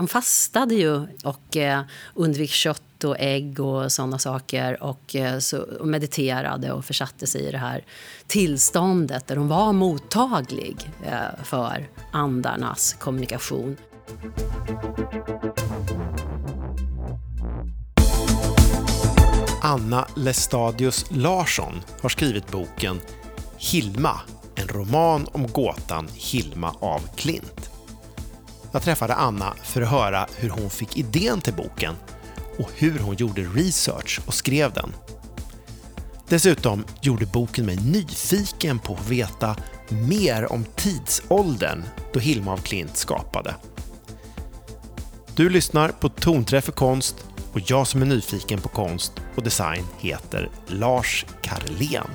de fastade ju och eh, undvek kött och ägg och sådana saker och, eh, så, och mediterade och försatte sig i det här tillståndet där de var mottaglig eh, för andarnas kommunikation. Anna Lestadius Larsson har skrivit boken Hilma, en roman om gåtan Hilma av Klint. Jag träffade Anna för att höra hur hon fick idén till boken och hur hon gjorde research och skrev den. Dessutom gjorde boken mig nyfiken på att veta mer om tidsåldern då Hilma af Klint skapade. Du lyssnar på Tonträff för konst och jag som är nyfiken på konst och design heter Lars Karlén.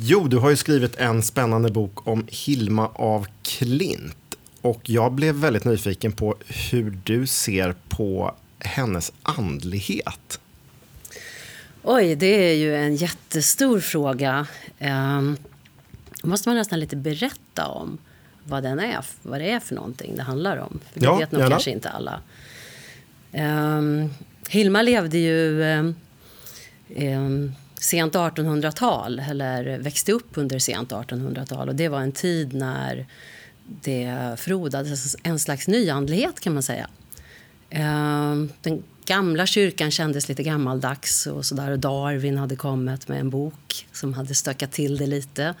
Jo, du har ju skrivit en spännande bok om Hilma av Klint och jag blev väldigt nyfiken på hur du ser på hennes andlighet. Oj, det är ju en jättestor fråga. Um, måste man nästan lite berätta om vad den är, vad det är för någonting det handlar om. För det ja, vet nog gärna. kanske inte alla. Um, Hilma levde ju um, um, sent 1800-tal, eller växte upp under sent 1800-tal. Och det var en tid när det frodades en slags nyandlighet kan man säga. Ehm, den gamla kyrkan kändes lite gammaldags och sådär. Darwin hade kommit med en bok som hade stökat till det lite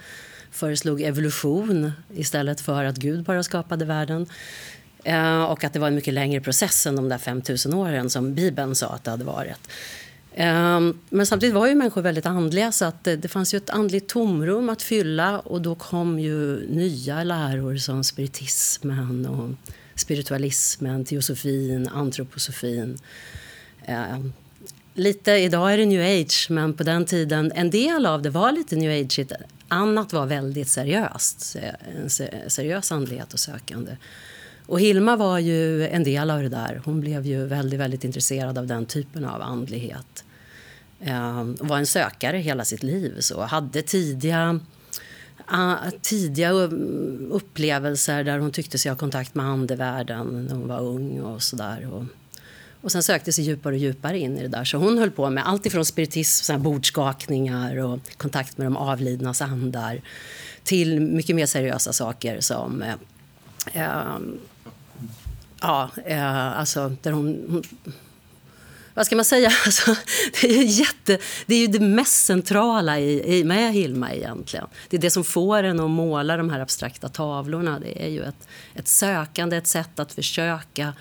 föreslog evolution istället för att Gud bara skapade världen. Eh, och att det var en mycket längre process än de där 5000 åren som Bibeln sa att det hade varit. Ehm, men samtidigt var ju människor väldigt andliga så att det, fanns ju ett andligt tomrum att fylla och då kom ju nya läror som spiritismen och spiritualismen, teosofin, antroposofin. Ehm, lite, idag är det new age, men på den tiden, en del av det var lite new age Annat var väldigt seriöst, en seriös andlighet och sökande. Och Hilma var ju en del av det där. Hon blev ju väldigt, väldigt intresserad av den typen av andlighet. Ehm, var en sökare hela sitt liv. Så hade tidiga, ah, tidiga um, upplevelser där hon tyckte sig ha kontakt med andevärlden när hon var ung och sådär. Och sen sökte sig djupare och djupare in i det där. Så hon höll på med allt ifrån spiritism, så bordskakningar och kontakt med de avlidnas andar till mycket mer seriösa saker som eh, eh, ja, eh, alltså där hon, hon vad ska man säga? Alltså, det, är ju jätte, det är ju det mest centrala i, i, med Hilma egentligen. Det är det som får en att måla de här abstrakta tavlorna. Det är ju ett, ett sökande, ett sätt att försöka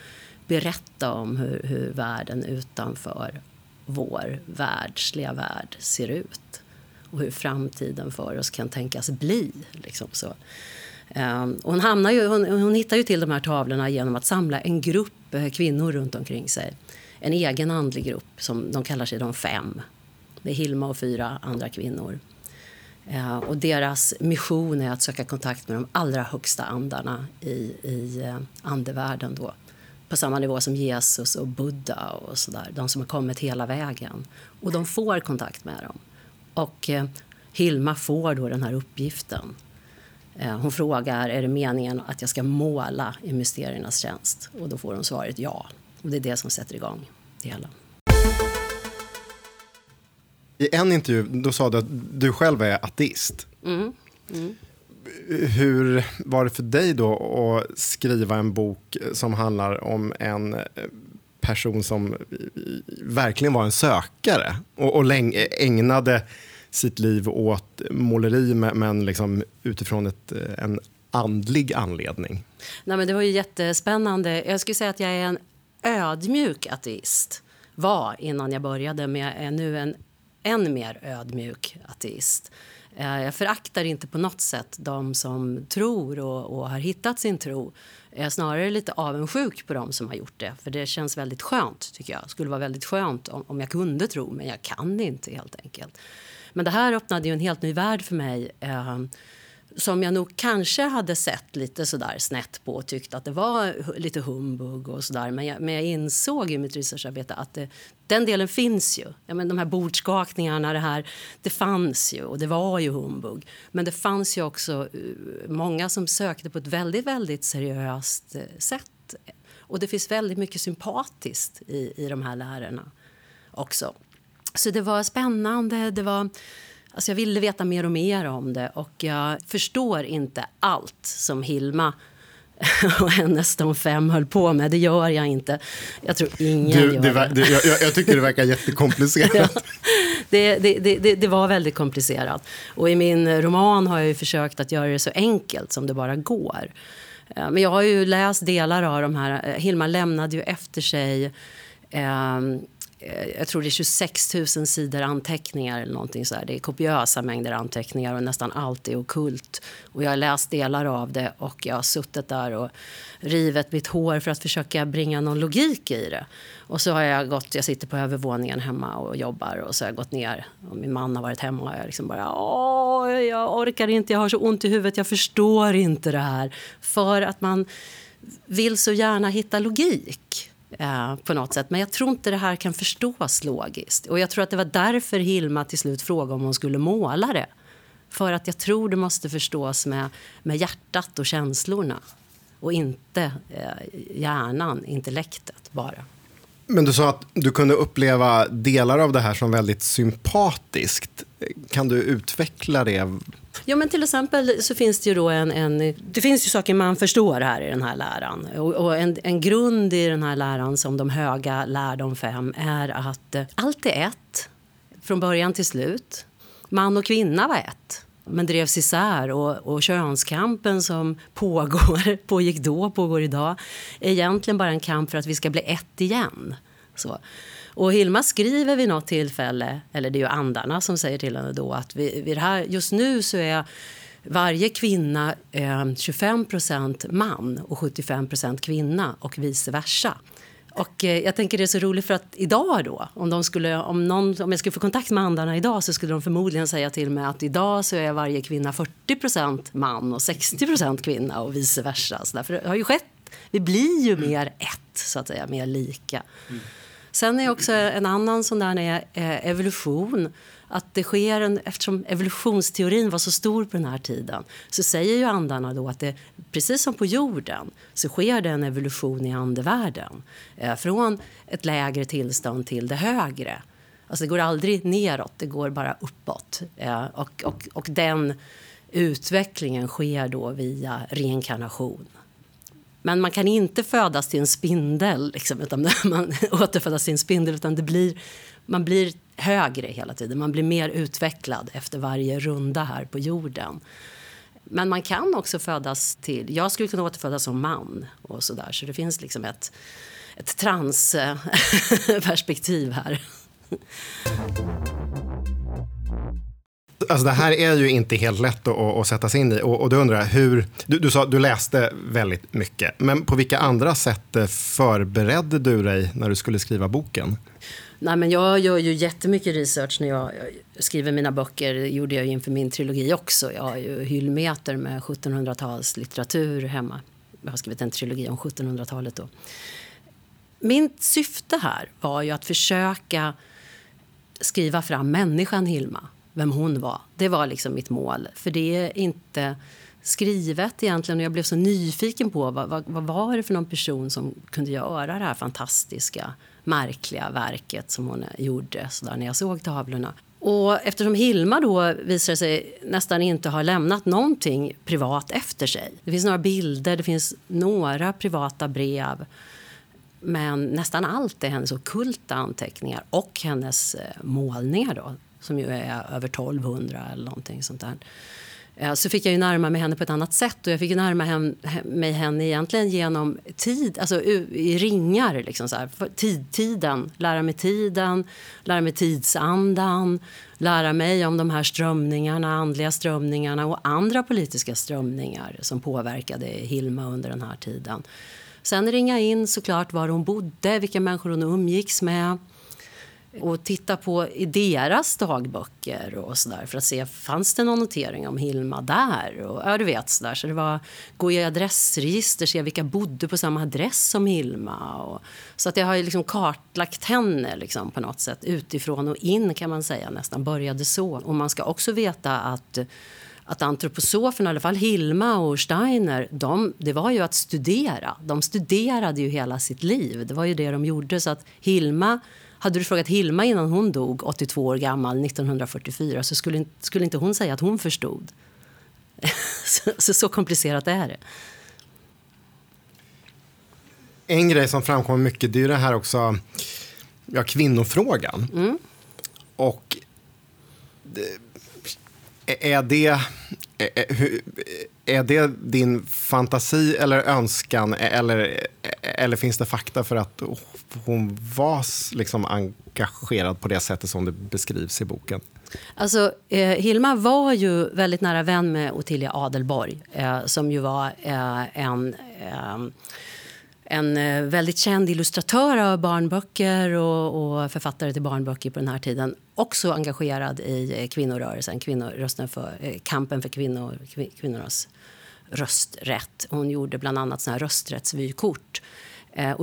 berätta om hur, hur världen utanför vår världsliga värld ser ut och hur framtiden för oss kan tänkas bli. Liksom så. Um, hon, hamnar ju, hon, hon hittar ju till de här tavlorna genom att samla en grupp eh, kvinnor runt omkring sig. En egen andlig grupp, som de kallar sig de fem. Det är Hilma och fyra andra kvinnor. Eh, och deras mission är att söka kontakt med de allra högsta andarna i, i eh, andevärlden. Då på samma nivå som Jesus och Buddha och sådär. De som har kommit hela vägen. Och de får kontakt med dem. Och eh, Hilma får då den här uppgiften. Eh, hon frågar är det meningen att jag ska måla i mysteriernas tjänst. Och då får hon svaret ja. Och det är det som sätter igång det hela. I en intervju då sa du att du själv är ateist. Mm. Mm hur var det för dig då att skriva en bok som handlar om en person som verkligen var en sökare och, och ägnade sitt liv åt måleri men liksom utifrån ett, en andlig anledning? Nej, men det var ju jättespännande. Jag skulle säga att jag är en ödmjuk ateist. Var innan jag började, men jag är nu en än mer ödmjuk ateist. Eh, jag föraktar inte på något sätt de som tror och, och har hittat sin tro. Jag är snarare lite avundsjuk på de som har gjort det. För det känns väldigt skönt tycker jag. Det skulle vara väldigt skönt om, om jag kunde tro, men jag kan inte helt enkelt. Men det här öppnade ju en helt ny värld för mig. Eh, som jag nog kanske hade sett lite sådär snett på och tyckt att det var lite humbug och sådär. Men jag, men jag insåg i mitt researcharbete att det, den delen finns ju. Ja, men de här bordskakningarna, det här, det fanns ju och det var ju humbug. Men det fanns ju också eh, många som sökte på ett väldigt, väldigt seriöst eh, sätt. Och det finns väldigt mycket sympatiskt i, i de här lärarna också. Så det var spännande. Det var Alltså jag ville veta mer och mer om det och jag förstår inte allt som Hilma och hennes de fem höll på med. Det gör jag inte. Jag tror ingen du, gör det. det. Jag, jag, tycker det verkar jättekomplicerat. ja, det, det, det, var väldigt komplicerat. Och i min roman har jag försökt att göra det så enkelt som det bara går. Eh, men jag har ju läst delar av de här. Eh, Hilma lämnade ju efter sig Eh, Eh, jag tror det är 26 000 sidor anteckningar eller någonting så här. Det är kopiösa mängder anteckningar och nästan allt är okult. Och jag har läst delar av det och jag har suttit där och rivit mitt hår för att försöka bringa någon logik i det. Och så har jag gått, jag sitter på övervåningen hemma och jobbar och så har jag gått ner och min man har varit hemma och jag liksom bara åh, jag orkar inte, jag har så ont i huvudet, jag förstår inte det här. För att man vill så gärna hitta logik. Eh, på något sätt. Men jag tror inte det här kan förstås logiskt. Och jag tror att det var därför Hilma till slut frågade om hon skulle måla det. För att jag tror det måste förstås med, med hjärtat och känslorna. Och inte eh, hjärnan, intellektet bara. Men du sa att du kunde uppleva delar av det här som väldigt sympatiskt. Kan du utveckla det? Ja, men till exempel så finns det ju då en, en det finns ju saker man förstår här i den här läran. Och, och en, en, grund i den här läran som de höga lär de fem är att eh, allt är ett från början till slut. Man och kvinna var ett men drevs isär och, och könskampen som pågår, pågick då, pågår idag är egentligen bara en kamp för att vi ska bli ett igen. Så. Och Hilma skriver vid något tillfälle, eller det är ju andarna som säger till henne då att vi, vid här, just nu så är varje kvinna eh, 25% man och 75% kvinna och vice versa. Och eh, jag tänker det är så roligt för att idag då, om, de skulle, om, någon, om jag skulle få kontakt med andarna idag så skulle de förmodligen säga till mig att idag så är varje kvinna 40% man och 60% kvinna och vice versa. Så därför det har ju skett, vi blir ju mer ett, så att säga, mer lika. Mm. Sen är också en annan sån där är, eh, evolution. Att det sker en, eftersom evolutionsteorin var så stor på den här tiden så säger ju andarna då att det, precis som på jorden så sker det en evolution i andevärlden. Eh, från ett lägre tillstånd till det högre. Alltså det går aldrig neråt, det går bara uppåt. Eh, och, och, och den utvecklingen sker då via reinkarnation. Men man kan inte födas till en spindel, liksom, utan man återfödas till en spindel, utan det blir, man blir högre hela tiden. Man blir mer utvecklad efter varje runda här på jorden. Men man kan också födas till... Jag skulle kunna återfödas som man. och Så, där, så det finns liksom ett, ett transperspektiv här. Alltså det här är ju inte helt lätt att, att sätta sig in i. Och, och du undrar hur... Du, du sa du läste väldigt mycket. Men på vilka andra sätt förberedde du dig när du skulle skriva boken? Nej, men jag gör ju jättemycket research när jag skriver mina böcker. Det gjorde jag inför min trilogi också. Jag har ju hyllmeter med 1700-talslitteratur hemma. Jag har skrivit en trilogi om 1700-talet då. Mitt syfte här var ju att försöka skriva fram människan Hilma vem hon var. Det var liksom mitt mål. För det är inte skrivet egentligen. Och jag blev så nyfiken på vad, vad, vad, var det för någon person som kunde göra det här fantastiska, märkliga verket som hon gjorde så där, när jag såg tavlorna. Och eftersom Hilma då visar sig nästan inte ha lämnat någonting privat efter sig. Det finns några bilder, det finns några privata brev. Men nästan allt är hennes okulta anteckningar och hennes eh, målningar. Då, som ju är över 1200 eller någonting sånt där. Eh, så fick jag ju närma mig henne på ett annat sätt och jag fick ju närma mig henne egentligen genom tid, alltså i ringar liksom så här. Tid, tiden, lära mig tiden, lära mig tidsandan, lära mig om de här strömningarna, andliga strömningarna och andra politiska strömningar som påverkade Hilma under den här tiden. Sen ringa in såklart var hon bodde, vilka människor hon umgicks med och titta på i deras dagböcker och så där för att se fanns det någon notering om Hilma där. Och, ja, du vet så där. Så det var gå i adressregister, se vilka bodde på samma adress som Hilma. Och, så att jag har liksom kartlagt henne liksom på något sätt utifrån och in kan man säga nästan började så. Och man ska också veta att att antroposoferna, i alla fall Hilma och Steiner, de, det var ju att studera. De studerade ju hela sitt liv. Det var ju det de gjorde. Så att Hilma, hade du frågat Hilma innan hon dog, 82 år gammal, 1944, så skulle, skulle inte hon säga att hon förstod. så, så, så komplicerat är det. En grej som framkommer mycket det är det här också, ja, kvinnofrågan. Mm. Och det, är det, är är det din fantasi eller önskan eller, eller finns det fakta för att hon var liksom engagerad på det sättet som det beskrivs i boken? Alltså, eh, Hilma var ju väldigt nära vän med Ottilia Adelborg eh, som ju var eh, en eh, en eh, väldigt känd illustratör av barnböcker och, och, författare till barnböcker på den här tiden. Också engagerad i kvinnorörelsen, för, eh, kampen för kvinnor, kvinnornas rösträtt. Hon gjorde bland annat såna här rösträttsvykort. Eh,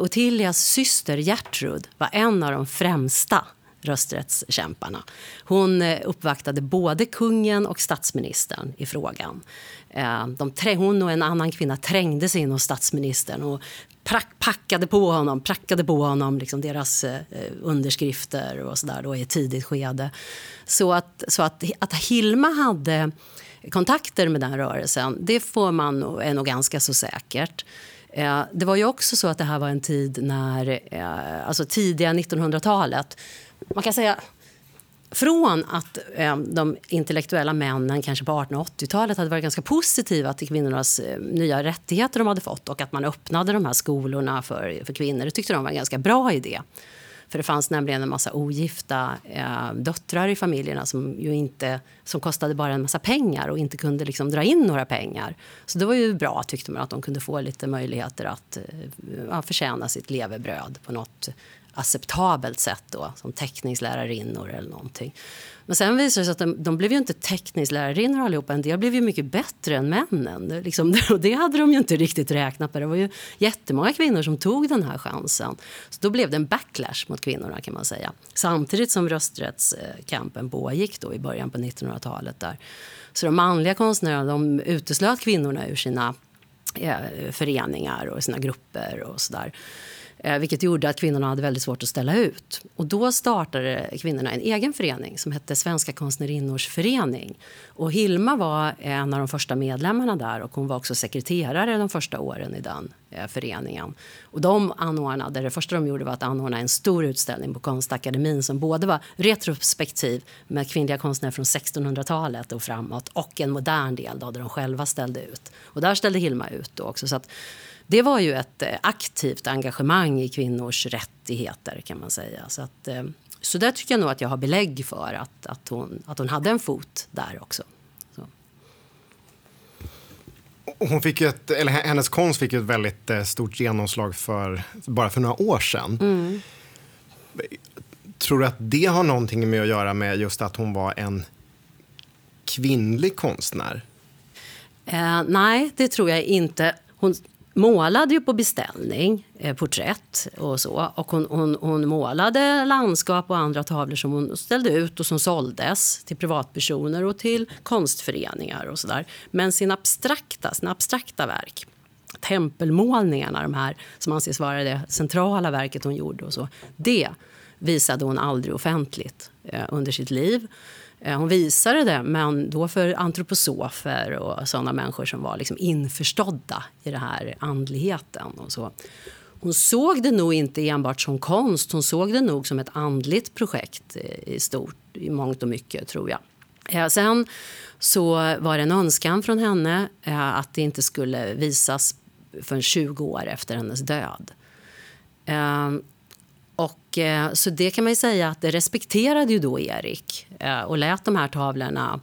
Ottilias syster Gertrud var en av de främsta rösträttskämparna. Hon eh, uppvaktade både kungen och statsministern i frågan. Eh, de, hon och en annan kvinna trängde sig in hos statsministern och packade på honom, prackade på honom liksom deras eh, eh underskrifter och så där då i ett tidigt skede. Så att, så att, att Hilma hade kontakter med den rörelsen, det får man, är nog ganska så säkert. Eh, det var ju också så att det här var en tid när, eh, alltså tidiga 1900-talet, man kan säga från att eh, de intellektuella männen kanske på 1880-talet hade varit ganska positiva till kvinnornas nya rättigheter de hade fått och att man öppnade de här skolorna för, för kvinnor. Det tyckte de var en ganska bra idé. För det fanns nämligen en massa ogifta eh, döttrar i familjerna som, ju inte, som kostade bara en massa pengar och inte kunde liksom dra in några pengar. Så det var ju bra tyckte man att de kunde få lite möjligheter att eh, förtjäna sitt levebröd på något acceptabelt sätt då, som teckningslärarinnor eller någonting. Men sen visade det sig att de, de blev ju inte teckningslärarinnor allihopa. En del blev ju mycket bättre än männen. Det, liksom, och det hade de ju inte riktigt räknat med. Det var ju jättemånga kvinnor som tog den här chansen. Så då blev det en backlash mot kvinnorna kan man säga. Samtidigt som rösträttskampen pågick då i början på 1900-talet där. Så de manliga konstnärerna de uteslöt kvinnorna ur sina eh, föreningar och sina grupper och sådär. Eh, vilket gjorde att kvinnorna hade väldigt svårt att ställa ut. Och då startade kvinnorna en egen förening som hette Svenska konstnärinnors förening. Och Hilma var en av de första medlemmarna där och hon var också sekreterare de första åren i den eh, föreningen. Och de anordnade, det första de gjorde var att anordna en stor utställning på Konstakademin som både var retrospektiv med kvinnliga konstnärer från 1600-talet och framåt och en modern del då, där de själva ställde ut. Och där ställde Hilma ut då också. Så att det var ju ett eh, aktivt engagemang i kvinnors rättigheter kan man säga. Så, att, eh, så där tycker jag nog att jag har belägg för att, att, hon, att hon hade en fot där också. Så. Hon fick ett, eller hennes konst fick ett väldigt eh, stort genomslag för bara för några år sedan. Mm. Tror du att det har någonting med att göra med just att hon var en kvinnlig konstnär? Eh, nej, det tror jag inte. Hon, målade ju på beställning eh, porträtt och så. Och hon, hon, hon, målade landskap och andra tavlor som hon ställde ut och som såldes till privatpersoner och till konstföreningar och sådär. Men sina abstrakta, sina abstrakta verk tempelmålningarna, de här som anses vara det centrala verket hon gjorde och så. Det visade hon aldrig offentligt eh, under sitt liv. Eh, hon visade det, men då för antroposofer och såna människor som var liksom införstådda i den här andligheten. Och så. Hon såg det nog inte enbart som konst, hon såg det nog som ett andligt projekt eh, i stort, i mångt och mycket, tror jag. Eh, sen så var det en önskan från henne att det inte skulle visas för 20 år efter hennes död. Och, eh, så det kan man ju säga att det respekterade ju då Erik eh, och lät de här tavlorna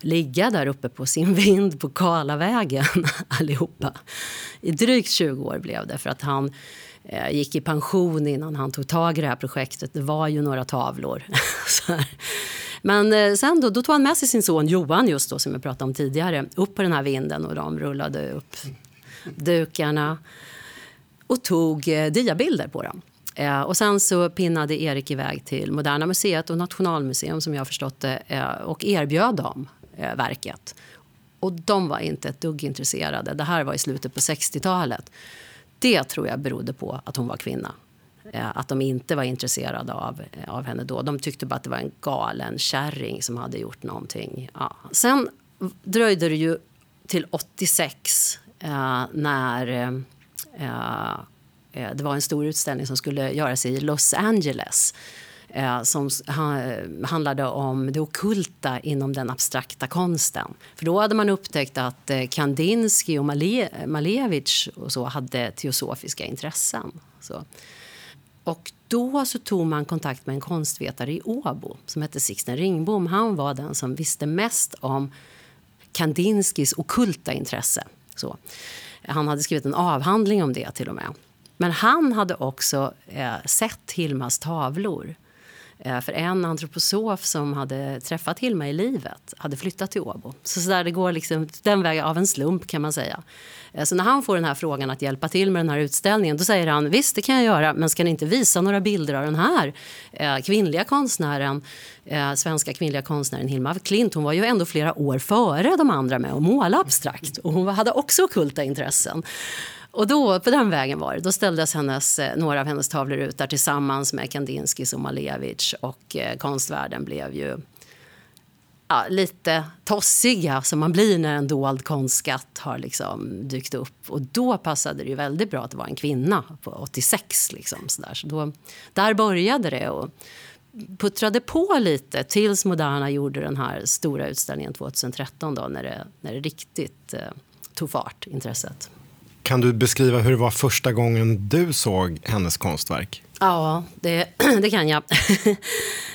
ligga där uppe på sin vind på Karlavägen allihopa. I drygt 20 år blev det för att han eh, gick i pension innan han tog tag i det här projektet. Det var ju några tavlor. Men sen då, då tog han med sig sin son Johan, just då, som jag pratade om tidigare, upp på den här vinden och de rullade upp dukarna och tog diabilder på dem. Eh, och sen så pinnade Erik iväg till Moderna Museet och Nationalmuseum som jag förstått det eh, och erbjöd dem eh, verket. Och de var inte ett dugg intresserade. Det här var i slutet på 60-talet. Det tror jag berodde på att hon var kvinna. Eh, att de inte var intresserade av, eh, av henne då. De tyckte bara att det var en galen kärring som hade gjort någonting. Ja. Sen dröjde det ju till 86 eh, när eh, Eh, det var en stor utställning som skulle göras i Los Angeles eh, som handlade om det okulta inom den abstrakta konsten. För då hade man upptäckt att eh, Kandinsky och Malevich och så hade teosofiska intressen. Så. Och då så tog man kontakt med en konstvetare i Åbo som hette Sixten Ringbom. Han var den som visste mest om Kandinskys okulta intresse. Så. Han hade skrivit en avhandling om det till och med. Men han hade också eh, sett Hilmas tavlor. Eh, för en antroposof som hade träffat Hilma i livet hade flyttat till Åbo. Så, så där, det går liksom den vägen av en slump kan man säga. Eh, så när han får den här frågan att hjälpa till med den här utställningen då säger han visst det kan jag göra men ska ni inte visa några bilder av den här eh, kvinnliga konstnären, eh, svenska kvinnliga konstnären Hilma af Klint. Hon var ju ändå flera år före de andra med att måla abstrakt och hon hade också okulta intressen. Och då, på den vägen var det. Då ställdes hennes, eh, några av hennes tavlor ut där tillsammans med Kandinsky och Malevich och eh, konstvärlden blev ju ja, lite tossiga som man blir när en dold konstskatt har liksom dykt upp. Och då passade det ju väldigt bra att det var en kvinna på 86. Liksom, så där. Så då, där började det. Och, puttrade på lite tills Moderna gjorde den här stora utställningen 2013 då, när, det, när det riktigt eh, tog fart, intresset. Kan du beskriva hur det var första gången du såg hennes konstverk? Ja, det, det kan jag.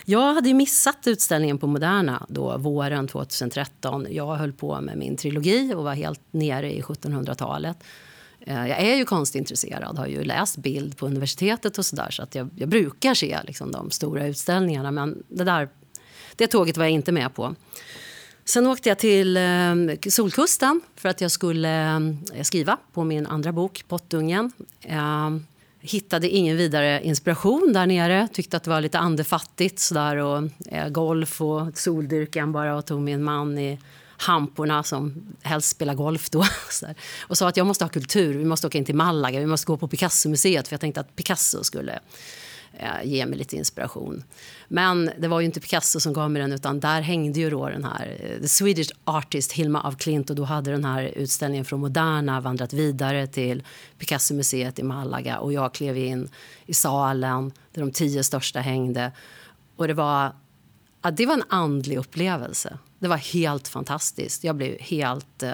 Jag hade missat utställningen på Moderna då, våren 2013. Jag höll på med min trilogi och var helt nere i 1700-talet. Eh, jag är ju konstintresserad, har ju läst bild på universitetet och sådär så att jag, jag brukar se liksom, de stora utställningarna men det där det tåget var jag inte med på. Sen åkte jag till eh, Solkusten för att jag skulle eh, skriva på min andra bok, Pottungen. Eh, hittade ingen vidare inspiration där nere. Tyckte att det var lite andefattigt sådär och eh, golf och soldyrkan bara och tog min man i hamporna som helst spelar golf då. och sa att jag måste ha kultur, vi måste åka in till Malaga, vi måste gå på Picasso-museet för jag tänkte att Picasso skulle eh, Eh, ge mig lite inspiration. Men det var ju inte Picasso som gav mig den utan där hängde ju då den här eh, The Swedish Artist Hilma af Klint och då hade den här utställningen från Moderna vandrat vidare till Picasso-museet i Malaga och jag klev in i salen där de tio största hängde och det var, ja, det var en andlig upplevelse. Det var helt fantastiskt. Jag blev helt eh,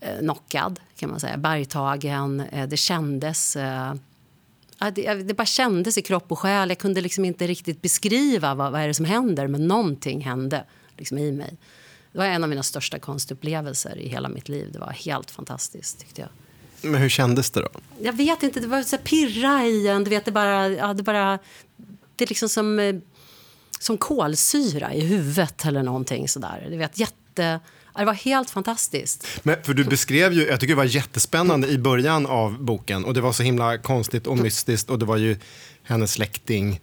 eh knockad kan man säga, bergtagen. Eh, det kändes eh, det, det bara kändes i kropp och själ. Jag kunde liksom inte riktigt beskriva vad, vad är det som händer, men någonting hände liksom i mig. Det var en av mina största konstupplevelser i hela mitt liv. Det var helt fantastiskt tyckte jag. Men hur kändes det då? Jag vet inte, det var så pirra i en. Du vet, det bara, ja, det bara, det är liksom som, eh, som kolsyra i huvudet eller någonting sådär. Du vet, jätte det var helt fantastiskt. Men, för du beskrev ju, jag tycker det var jättespännande i början av boken och det var så himla konstigt och mystiskt och det var ju hennes släkting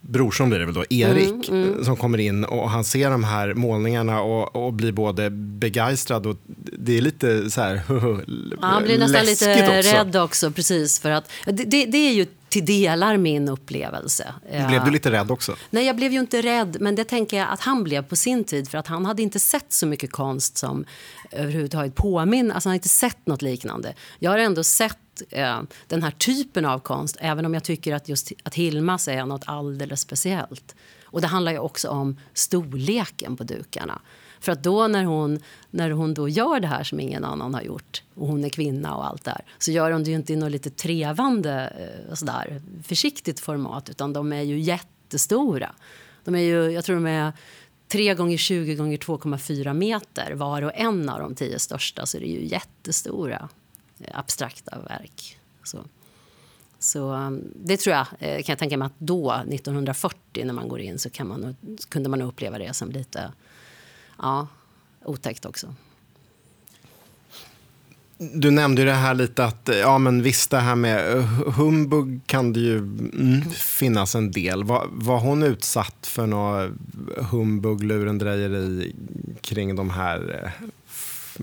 brorson blir det väl då, Erik, mm, mm. som kommer in och han ser de här målningarna och, och blir både begeistrad och det är lite så här ja, Han blir nästan lite också. rädd också, precis. För att, det, det, är ju till delar min upplevelse. Blev du lite rädd också? Nej, jag blev ju inte rädd, men det tänker jag att han blev på sin tid för att han hade inte sett så mycket konst som överhuvudtaget påminner, alltså han hade inte sett något liknande. Jag har ändå sett eh, den här typen av konst, även om jag tycker att just att Hilmas är något alldeles speciellt. Och det handlar ju också om storleken på dukarna. För att då när hon, när hon då gör det här som ingen annan har gjort och hon är kvinna och allt där så gör hon det ju inte i något lite trevande eh, sådär, försiktigt format utan de är ju jättestora. De är ju, jag tror de är 3 gånger 20 gånger 2,4 meter var och en av de tio största så det är ju jättestora abstrakta verk. Så. Så um, det tror jag, eh, kan jag tänka mig att då, 1940 när man går in så kan man, kunde man uppleva det som lite ja, otäckt också. Du nämnde det här lite att, eh, ja men visst det här med eh, humbug kan det ju mm, finnas en del. Var, var hon utsatt för något humbug, lurendrejeri kring de här eh,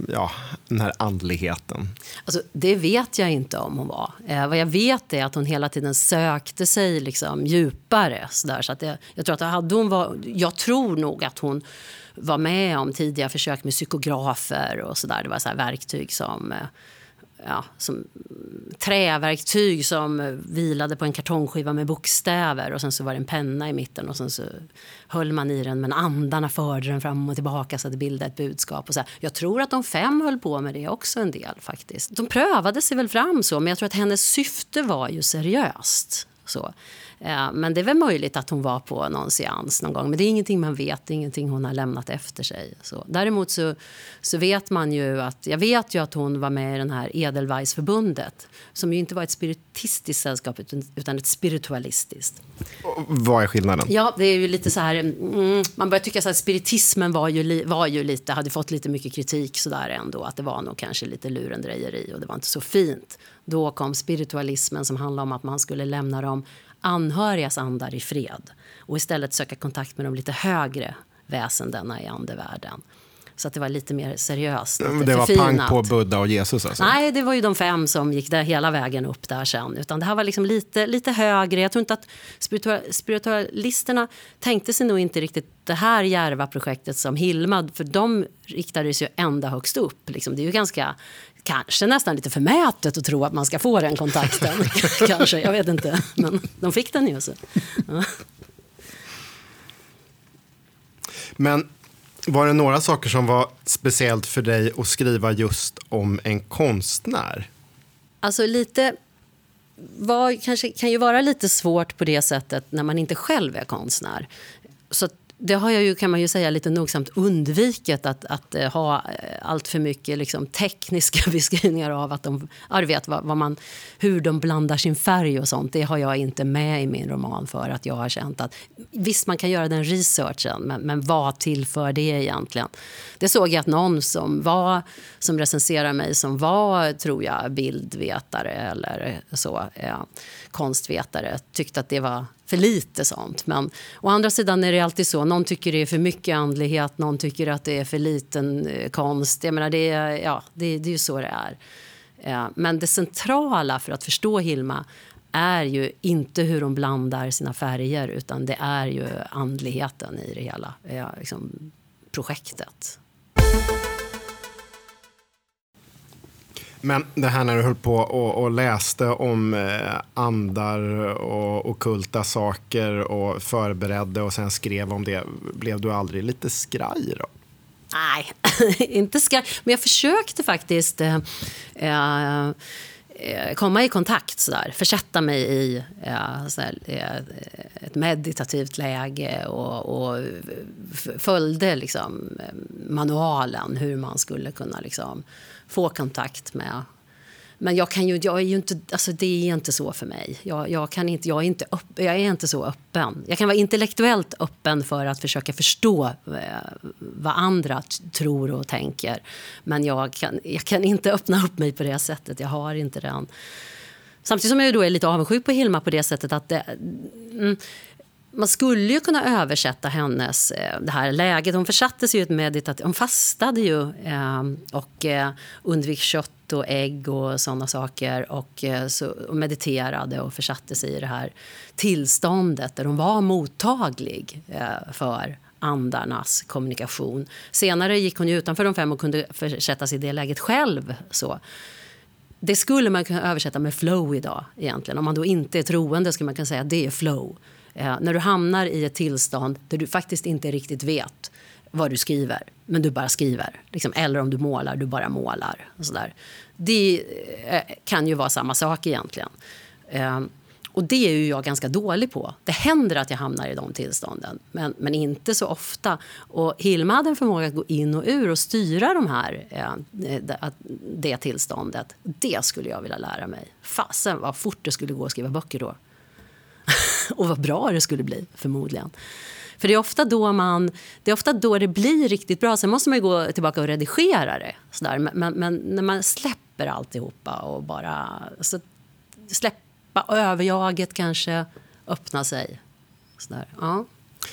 ja, den här andligheten? Alltså, det vet jag inte om hon var. Eh, vad jag vet är att hon hela tiden sökte sig liksom, djupare. Så, där, så att jag, jag, tror att hade hon var, jag tror nog att hon var med om tidiga försök med psykografer och så där. Det var så verktyg som eh, ja, som träverktyg som vilade på en kartongskiva med bokstäver och sen så var det en penna i mitten och sen så höll man i den men andarna förde den fram och tillbaka så att det bildade ett budskap. Och så här. Jag tror att de fem höll på med det också en del faktiskt. De prövade sig väl fram så men jag tror att hennes syfte var ju seriöst. Så. Eh, men det är väl möjligt att hon var på någon seans någon gång. Men det är ingenting man vet, det är ingenting hon har lämnat efter sig. Så. Däremot så, så vet man ju att, jag vet ju att hon var med i den här Edelweissförbundet. Som ju inte var ett spiritistiskt sällskap utan ett spiritualistiskt. Och vad är skillnaden? Ja, det är ju lite så här, mm, man börjar tycka så att spiritismen var ju, var ju lite, hade fått lite mycket kritik sådär ändå. Att det var nog kanske lite lurendrejeri och det var inte så fint. Då kom spiritualismen som handlade om att man skulle lämna dem anhörigas andar i fred och istället söka kontakt med de lite högre väsendena i andevärlden. Så att det var lite mer seriöst. Lite det var förfinat. pang på Buddha och Jesus? Alltså. Nej, det var ju de fem som gick där hela vägen upp där sen. Utan det här var liksom lite, lite högre. Jag tror inte att spiritualisterna tänkte sig nog inte riktigt det här järva projektet som Hilma, för de riktade sig ju ända högst upp. Liksom. Det är ju ganska kanske nästan lite förmätet att tro att man ska få den kontakten. kanske, jag vet inte. Men de fick den ju. Så. Ja. Men var det några saker som var speciellt för dig att skriva just om en konstnär? Alltså lite var, kanske kan ju vara lite svårt på det sättet när man inte själv är konstnär. Så det har jag ju, kan man ju säga, lite nogsamt undvikit att, att eh, ha eh, allt för mycket liksom, tekniska beskrivningar av att de, ja, vet vad, vad, man, hur de blandar sin färg och sånt. Det har jag inte med i min roman för att jag har känt att visst, man kan göra den researchen, men, men vad tillför det egentligen? Det såg jag att någon som var, som recenserar mig, som var, tror jag, bildvetare eller så, eh, konstvetare, tyckte att det var för lite sånt. Men å andra sidan är det alltid så. Någon tycker det är för mycket andlighet, någon tycker att det är för liten eh, konst. Jag menar, det, är, ja, det, det är ju så det är. Eh, men det centrala för att förstå Hilma är ju inte hur hon blandar sina färger utan det är ju andligheten i det hela, eh, liksom projektet. Men det här när du höll på och, och läste om eh, andar och okulta saker och förberedde och sen skrev om det, blev du aldrig lite skraj då? Nej, inte skraj. Men jag försökte faktiskt eh, eh, Eh, komma i kontakt, sådär. försätta mig i eh, ja, sådär, eh, ett meditativt läge och, och följde liksom, manualen hur man skulle kunna liksom, få kontakt med. Men jag, kan ju, jag är ju inte, alltså det är inte så för mig. Jag, jag, kan inte, jag, är inte upp, jag är inte så öppen. Jag kan vara intellektuellt öppen för att försöka förstå eh, vad andra tror och tänker. Men jag kan, jag kan inte öppna upp mig på det sättet. Jag har inte den. Samtidigt som jag då är lite avundsjuk på Hilma på det sättet att det, mm, man skulle ju kunna översätta hennes, eh, det här läget. Hon försatte sig i ett meditativt... Hon fastade ju eh, och eh, undvek kött och ägg och såna saker. Och, eh, så, och mediterade och försatte sig i det här tillståndet där hon var mottaglig eh, för andarnas kommunikation. Senare gick hon utanför de fem och kunde försätta sig i det läget själv. Så. Det skulle man kunna översätta med flow idag. egentligen. Om man då inte är troende skulle man kunna säga att det är flow. Eh, när du hamnar i ett tillstånd där du faktiskt inte riktigt vet vad du skriver, men du bara skriver. Liksom, eller om du målar, du bara målar. Och så där. Det eh, kan ju vara samma sak egentligen. Ehm, och det är ju jag ganska dålig på. Det händer att jag hamnar i de tillstånden, men, men inte så ofta. Och Hilma hade en förmåga att gå in och ur och styra de här, eh, det tillståndet. Det skulle jag vilja lära mig. Fasen vad fort det skulle gå att skriva böcker då. och vad bra det skulle bli, förmodligen. För det är ofta då man, det är ofta då det blir riktigt bra. Sen måste man ju gå tillbaka och redigera det. Sådär. Men, men, men när man släpper alltihopa och bara så släppa överjaget kanske, öppna sig. Så där. Ja.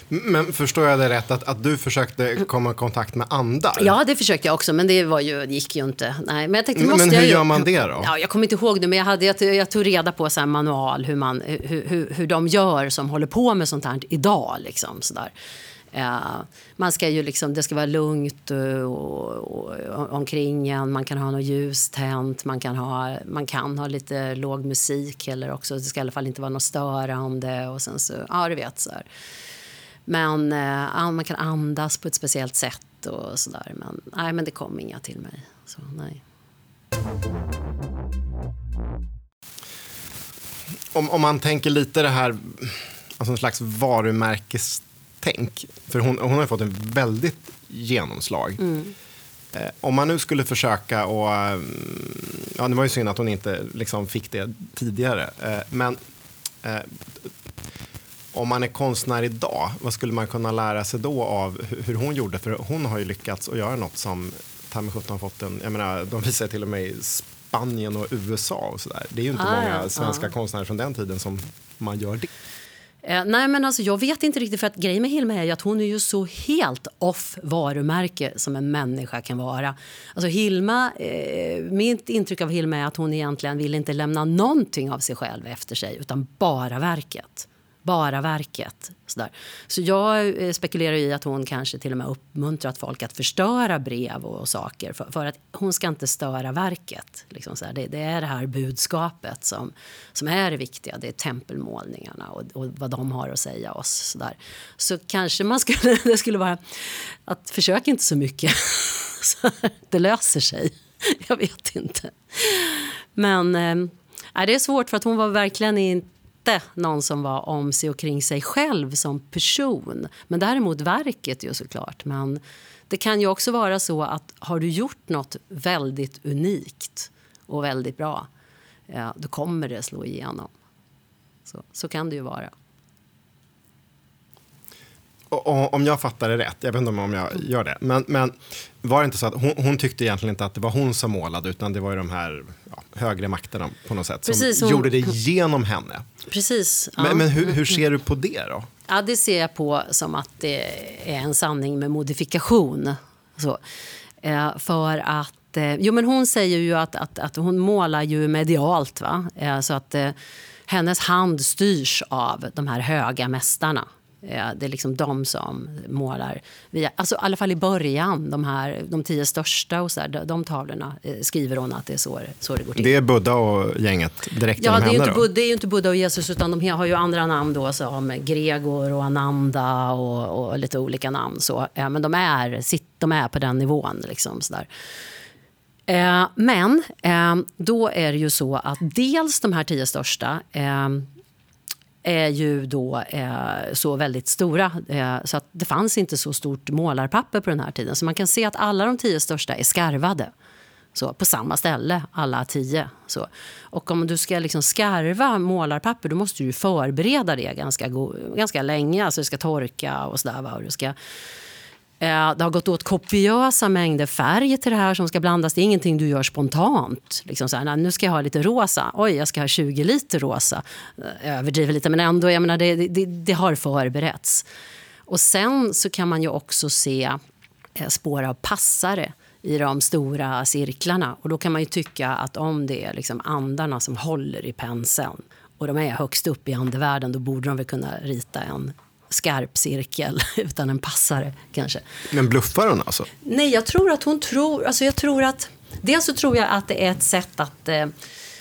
Men förstår jag det rätt att, att du försökte komma i kontakt med andar? Ja, det försökte jag också, men det, var ju, gick ju inte. Nej, men jag tänkte, men, men hur jag, gör man det då? Ja, jag kommer inte ihåg det, men jag, hade, jag, jag tog reda på en manual hur, man, hur, hur, hur de gör som håller på med sånt här idag. Liksom, sådär. Uh, man ska ju liksom, det ska vara lugnt och, och, och, omkring en. Man kan ha något ljus tänt. Man kan ha, man kan ha lite låg musik eller också. Det ska i alla fall inte vara något störande. Och sen så, ja, du vet. Så här. Men eh, man kan andas på ett speciellt sätt och sådär. Men, nej, men det kom inga till mig. Så, nej. Om, om man tänker lite det här, alltså en slags varumärkestänk. För hon, hon har fått en väldigt genomslag. Mm. Eh, om man nu skulle försöka och... Ja, det var ju synd att hon inte liksom fick det tidigare. Eh, men eh, om man är konstnär idag, vad skulle man kunna lära sig då av hur hon gjorde? För hon har ju lyckats att göra något som ta mig har fått en, jag menar, de visar till och med i Spanien och USA och sådär. Det är ju inte ah, många svenska ah. konstnärer från den tiden som man gör det. Eh, nej men alltså jag vet inte riktigt för att grejen med Hilma är ju att hon är ju så helt off varumärke som en människa kan vara. Alltså Hilma, eh, mitt intryck av Hilma är att hon egentligen vill inte lämna någonting av sig själv efter sig utan bara verket bara verket. Sådär. Så jag eh, spekulerar i att hon kanske till och med uppmuntrat folk att förstöra brev och saker för, för att hon ska inte störa verket. Liksom så det, det, är det här budskapet som, som är det viktiga. Det är tempelmålningarna och, och vad de har att säga oss. Sådär. Så kanske man skulle, det skulle vara att försök inte så mycket. så det löser sig. Jag vet inte. Men äh, det är svårt för att hon var verkligen inte inte någon som var om sig och kring sig själv som person. Men däremot verket ju såklart. Men det kan ju också vara så att har du gjort något väldigt unikt och väldigt bra, ja, då kommer det slå igenom. Så, så kan det ju vara. Och, om jag fattar det rätt, jag vet inte om jag gör det, men, men var det inte så att hon, hon, tyckte egentligen inte att det var hon som målade, utan det var ju de här högre makterna på något sätt Precis, som hon, gjorde det genom henne? Precis. Ja. Men, men hur, hur, ser du på det då? Ja, det ser jag på som att det är en sanning med modifikation. Så. Eh, för att, eh, jo men hon säger ju att, att, att hon målar ju medialt, va? Eh, så att eh, hennes hand styrs av de här höga mästarna. Det är liksom de som målar. Via, alltså I alla fall i början, de, här, de tio största och så där, de, tavlorna eh, skriver hon att det är så, så det går till. Det är Buddha och gänget direkt ja, det är, inte, Buddha, det är ju inte Buddha och Jesus utan de har ju andra namn då som Gregor och Ananda och, och lite olika namn. Så. men de är, de är på den nivån. Liksom, så där. Eh, men eh, då är det ju så att dels de här tio största är ju då eh, så väldigt stora. Eh, så att det fanns inte så stort målarpapper på den här tiden. Så man kan se att alla de tio största är skarvade. Så, på samma ställe, alla tio. Så. Och om du ska liksom skarva målarpapper då måste du förbereda det ganska, ganska länge. Alltså det ska torka och sådär. Och du ska Eh, det har gått åt kopiösa mängder färg till det här som ska blandas. Det är ingenting du gör spontant. Liksom så här, nu ska jag ha lite rosa. Oj, jag ska ha 20 liter rosa. Jag överdriver lite, men ändå, jag menar, det, det, det har förberetts. Och sen så kan man ju också se eh, spår av passare i de stora cirklarna. Och då kan man ju tycka att om det är liksom andarna som håller i penseln och de är högst upp i andevärlden, då borde de väl kunna rita en skarp cirkel utan en passare kanske. Men bluffar hon alltså? Nej, jag tror att hon tror, alltså jag tror att, dels så tror jag att det är ett sätt att, eh,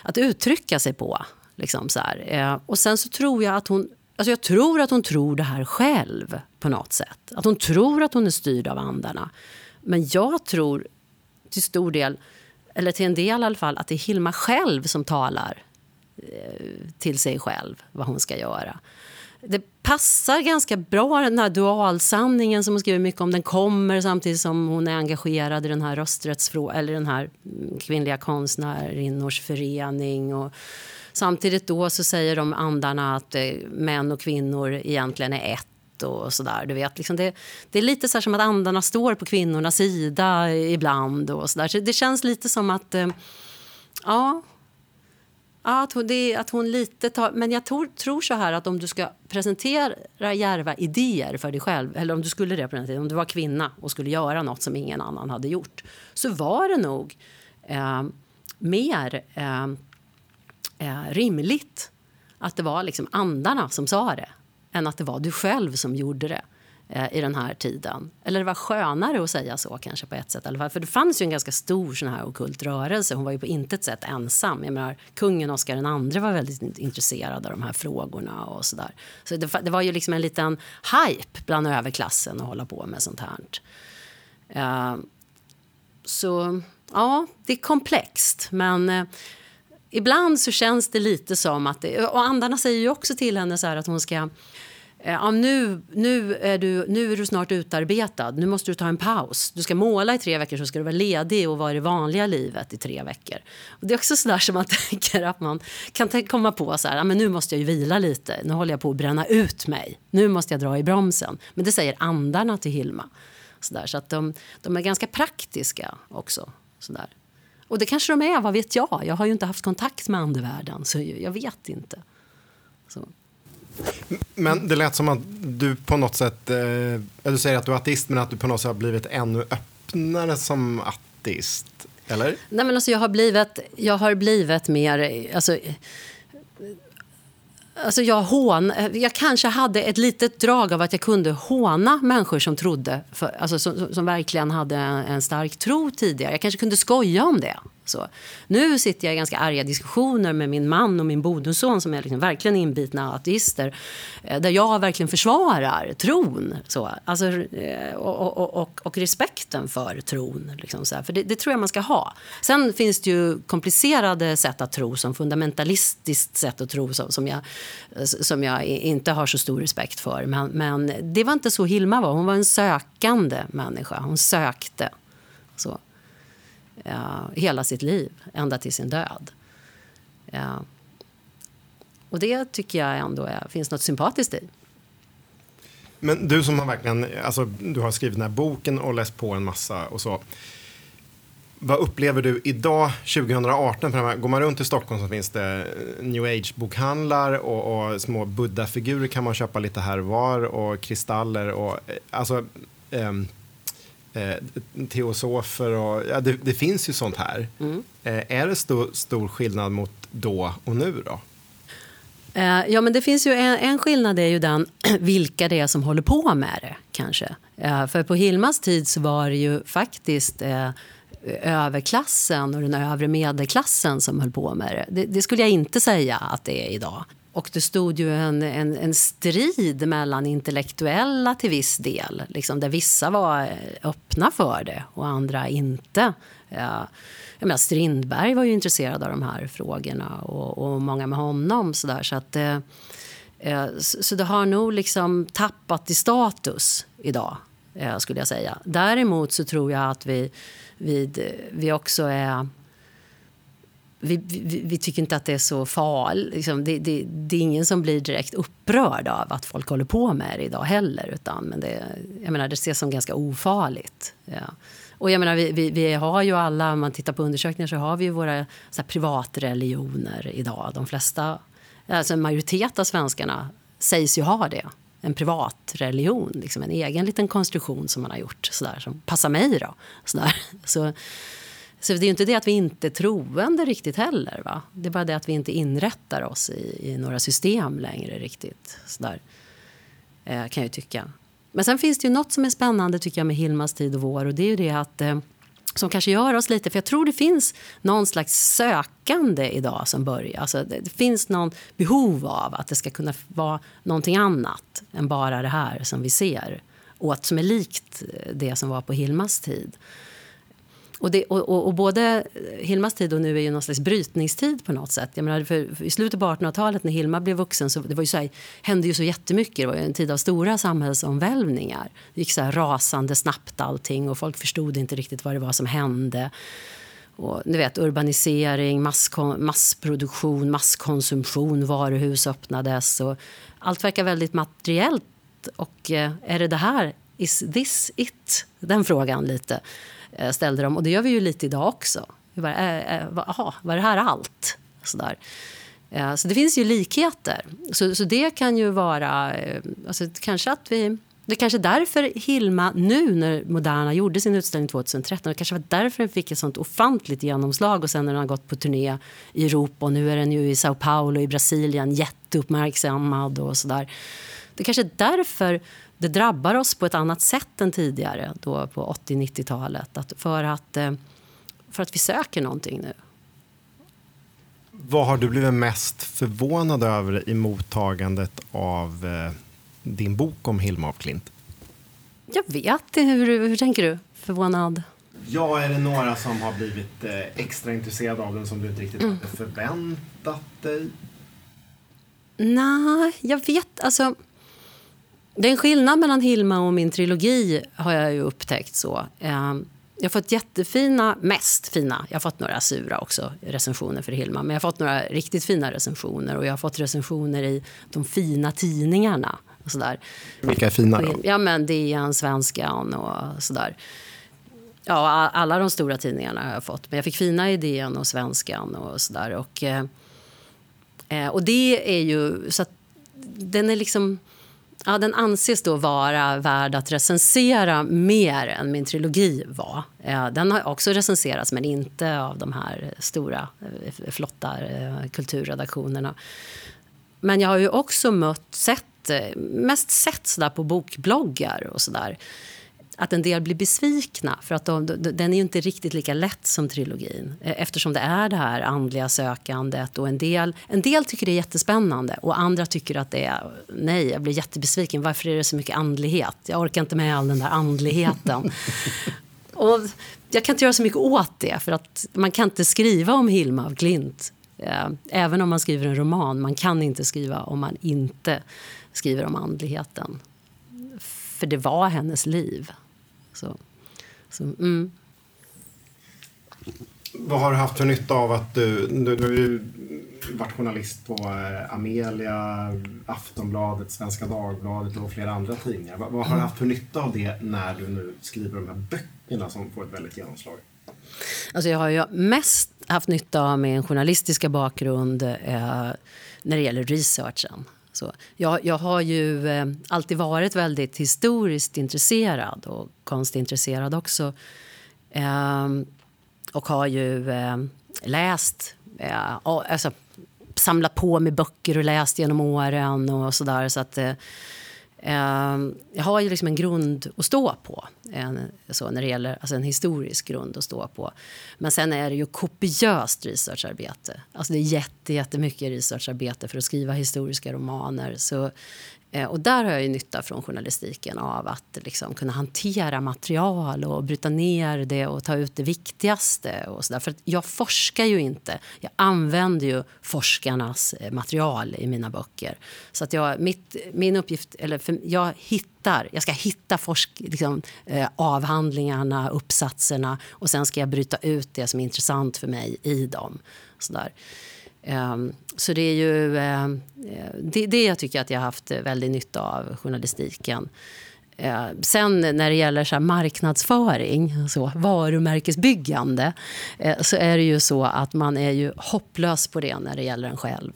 att uttrycka sig på. Liksom så eh, och sen så tror jag att hon, alltså jag tror att hon tror det här själv på något sätt. Att hon tror att hon är styrd av andarna. Men jag tror till stor del, eller till en del i alla fall, att det är Hilma själv som talar till sig själv vad hon ska göra. Det passar ganska bra, den här dualsanningen som hon skriver mycket om. Den kommer samtidigt som hon är engagerad i den här rösträttsfrågan, eller den här mm, kvinnliga konstnärinnors förening. Och samtidigt då så säger de andarna att eh, män och kvinnor egentligen är ett och sådär. Du vet, liksom det, det är lite så som att andarna står på kvinnornas sida ibland och sådär. Så det känns lite som att, eh, ja, Ja, att hon, det, att hon lite tar, men jag tror, tror så här att om du ska presentera järva idéer för dig själv, eller om du skulle det på den tiden, om du var kvinna och skulle göra något som ingen annan hade gjort, så var det nog eh, mer eh, eh, rimligt att det var liksom andarna som sa det än att det var du själv som gjorde det. Eh, i den här tiden. Eller det var skönare att säga så kanske på ett sätt. För det fanns ju en ganska stor sån här okult rörelse. Hon var ju på intet sätt ensam. Jag menar, kungen Oscar II var väldigt intresserad av de här frågorna och sådär. Så det, det, var ju liksom en liten hype bland överklassen att hålla på med sånt här. Uh, så ja, det är komplext. Men uh, ibland så känns det lite som att... Det, och andarna säger ju också till henne så att hon ska Eh, Eh, ja, nu, nu, är du, nu är du snart utarbetad, nu måste du ta en paus. Du ska måla i tre veckor så ska du vara ledig och vara i det vanliga livet i tre veckor. Och det är också sådär som man tänker att man kan komma på så här, ja, men nu måste jag ju vila lite, nu håller jag på att bränna ut mig, nu måste jag dra i bromsen. Men det säger andarna till Hilma. Så, där, så att de, de är ganska praktiska också. Så där. Och det kanske de är, vad vet jag? Jag har ju inte haft kontakt med andevärlden så jag vet inte. Så. Men det lät som att du på något sätt, eh, du säger att du är ateist men att du på något sätt har blivit ännu öppnare som ateist. Eller? Nej, men alltså jag, har blivit, jag har blivit mer... Alltså, Alltså jag, hån, jag kanske hade ett litet drag av att jag kunde håna människor som trodde, för, alltså som, som verkligen hade en, en, stark tro tidigare. Jag kanske kunde skoja om det. Så. Nu sitter jag i ganska arga diskussioner med min man och min bonusson som är liksom verkligen inbitna ateister. Eh, där jag verkligen försvarar tron så. Alltså, eh, och, och, och, och respekten för tron. Liksom så för det, det, tror jag man ska ha. Sen finns det ju komplicerade sätt att tro som fundamentalistiskt sätt att tro som, som, jag, som jag inte har så stor respekt för. Men, men det var inte så Hilma var. Hon var en sökande människa. Hon sökte. Så eh, hela sitt liv, ända till sin död. Eh, och det tycker jag ändå är, finns något sympatiskt i. Men du som har verkligen, alltså, du har skrivit den här boken och läst på en massa och så. Vad upplever du idag, 2018? För går man runt i Stockholm så finns det eh, new age-bokhandlar och, och små buddha-figurer kan man köpa lite här och var och kristaller och eh, alltså um, eh, teosofer och ja, det, det, finns ju sånt här. Mm. Eh, är det stor, stor skillnad mot då och nu då? Eh, ja, men det finns ju en, en, skillnad är ju den vilka det är som håller på med det kanske. Eh, för på Hilmas tid så var det ju faktiskt eh, överklassen och den övre medelklassen som höll på med det. det. det. skulle jag inte säga att det är idag. Och det stod ju en, en, en, strid mellan intellektuella till viss del. Liksom, där vissa var eh, öppna för det och andra inte. Ja, jag menar, Strindberg var ju intresserad av de här frågorna och, och många med honom. Så, där, så, att, eh, eh så det har nog liksom tappat i status idag, eh, skulle jag säga. Däremot så tror jag att vi, vid, vi också är vi, vi, vi, tycker inte att det är så farligt. Liksom, det, det, det, är ingen som blir direkt upprörd av att folk håller på med det idag heller. Utan, men det, jag menar, det ses som ganska ofarligt. Ja. Och jag menar, vi, vi, vi, har ju alla, om man tittar på undersökningar så har vi ju våra så här, privatreligioner idag. De flesta, alltså en majoritet av svenskarna sägs ju ha det. En privatreligion, liksom en egen liten konstruktion som man har gjort sådär, som passar mig. Då, sådär. Så, så det är ju inte det att vi inte är troende riktigt heller. Va? Det är bara det att vi inte inrättar oss i, i några system längre riktigt. Sådär. Eh, kan jag tycka. Men sen finns det ju något som är spännande tycker jag med Hilmas tid och vår och det är ju det att eh, som kanske gör oss lite, för jag tror det finns någon slags sökande idag som börjar. Alltså det, det finns någon behov av att det ska kunna vara någonting annat än bara det här som vi ser åt som är likt eh, det som var på Hilmas tid och, det, och, och, och, både Hilmas tid och nu är ju någon slags brytningstid på något sätt. Jag menar, för, för I slutet på 1800-talet när Hilma blev vuxen så, det var ju så här, hände ju så jättemycket. Det var ju en tid av stora samhällsomvälvningar. Det gick så här rasande snabbt allting och folk förstod inte riktigt vad det var som hände. Och, du vet, urbanisering, masskon, massproduktion, masskonsumtion, varuhus öppnades. Och allt verkar väldigt materiellt. Och eh, är det det här, is this it? Den frågan lite Eh, ställde dem. Och det gör vi ju lite idag också. Vi Bara, äh, äh, aha, var det här allt? Sådär. Så det finns ju likheter. Så, så det kan ju vara... Alltså, kanske att vi det är kanske därför Hilma nu när Moderna gjorde sin utställning 2013, det kanske var därför den fick ett sånt ofantligt genomslag och sen när den har gått på turné i Europa och nu är den ju i Sao Paulo i Brasilien jätteuppmärksammad och sådär. Det kanske är därför det drabbar oss på ett annat sätt än tidigare då på 80-90-talet. Att för, att, eh, för att vi söker någonting nu. Vad har du blivit mest förvånad över i mottagandet av eh, din bok om Hilma af Klint? Jag vet hur, hur tänker du? Förvånad? Ja, är det några som har blivit eh, extra intresserade av den som du inte riktigt mm. hade förväntat dig? Nej, jag vet. Alltså, det är en skillnad mellan Hilma och min trilogi har jag ju upptäckt. så. Eh, jag har fått jättefina, mest fina, jag har fått några sura också recensioner för Hilma, men jag har fått några riktigt fina recensioner och jag har fått recensioner i de fina tidningarna. Och sådär. Vilka är fina då? Ja, men DN, Svenskan och sådär. Ja, alla de stora tidningarna har jag fått. Men jag fick fina i DN och Svenskan och sådär. Och, eh, och det är ju... Så att den är liksom... Ja, den anses då vara värd att recensera mer än min trilogi var. Eh, den har också recenserats, men inte av de här stora, eh, flotta eh, kulturredaktionerna. Men jag har ju också mött, sett mest sett så på bokbloggar och sådär att en del blir besvikna. för att de, Den är inte riktigt lika lätt som trilogin eh, eftersom det är det här andliga sökandet. Och en, del, en del tycker det är jättespännande och andra tycker att det är nej, jag blir jättebesviken. Varför är det så mycket andlighet? Jag orkar inte med all den där andligheten. och jag kan inte göra så mycket åt det för att man kan inte skriva om Hilma av Klint eh, även om man skriver en roman. Man kan inte skriva om man inte skriver om andligheten. För det var hennes liv. Så, så, mm. Vad har du haft för nytta av att du... Du, du har ju varit journalist på eh, Amelia, Aftonbladet, Svenska Dagbladet och flera andra tidningar. Vad, vad har du haft för nytta av det när du nu skriver de här böckerna som får ett väldigt genomslag? Alltså jag har ju mest haft nytta av min journalistiska bakgrund eh, när det gäller researchen. Så jag, jag har ju eh, alltid varit väldigt historiskt intresserad och konstintresserad också. Eh, och har ju eh, läst, eh, alltså, samlat på mig böcker och läst genom åren och sådär. Så att, eh, Ehm, jag har ju liksom en grund att stå på, en, så när det gäller, alltså en historisk grund att stå på. Men sen är det ju kopiöst researcharbete. Alltså det är jätte, jättemycket researcharbete för att skriva historiska romaner. Så Eh, och där har jag ju nytta från journalistiken av att liksom kunna hantera material och bryta ner det och ta ut det viktigaste. Och så där. För jag forskar ju inte. Jag använder ju forskarnas eh, material i mina böcker. Så att jag, mitt, min uppgift, eller för, jag hittar, jag ska hitta forsk, liksom, eh, avhandlingarna, uppsatserna och sen ska jag bryta ut det som är intressant för mig i dem. Så där. Ehm, så det är ju ehm, det, det jag tycker att jag har haft väldigt nytta av journalistiken. Ehm, sen när det gäller så marknadsföring, så varumärkesbyggande eh, så är det ju så att man är ju hopplös på det när det gäller en själv.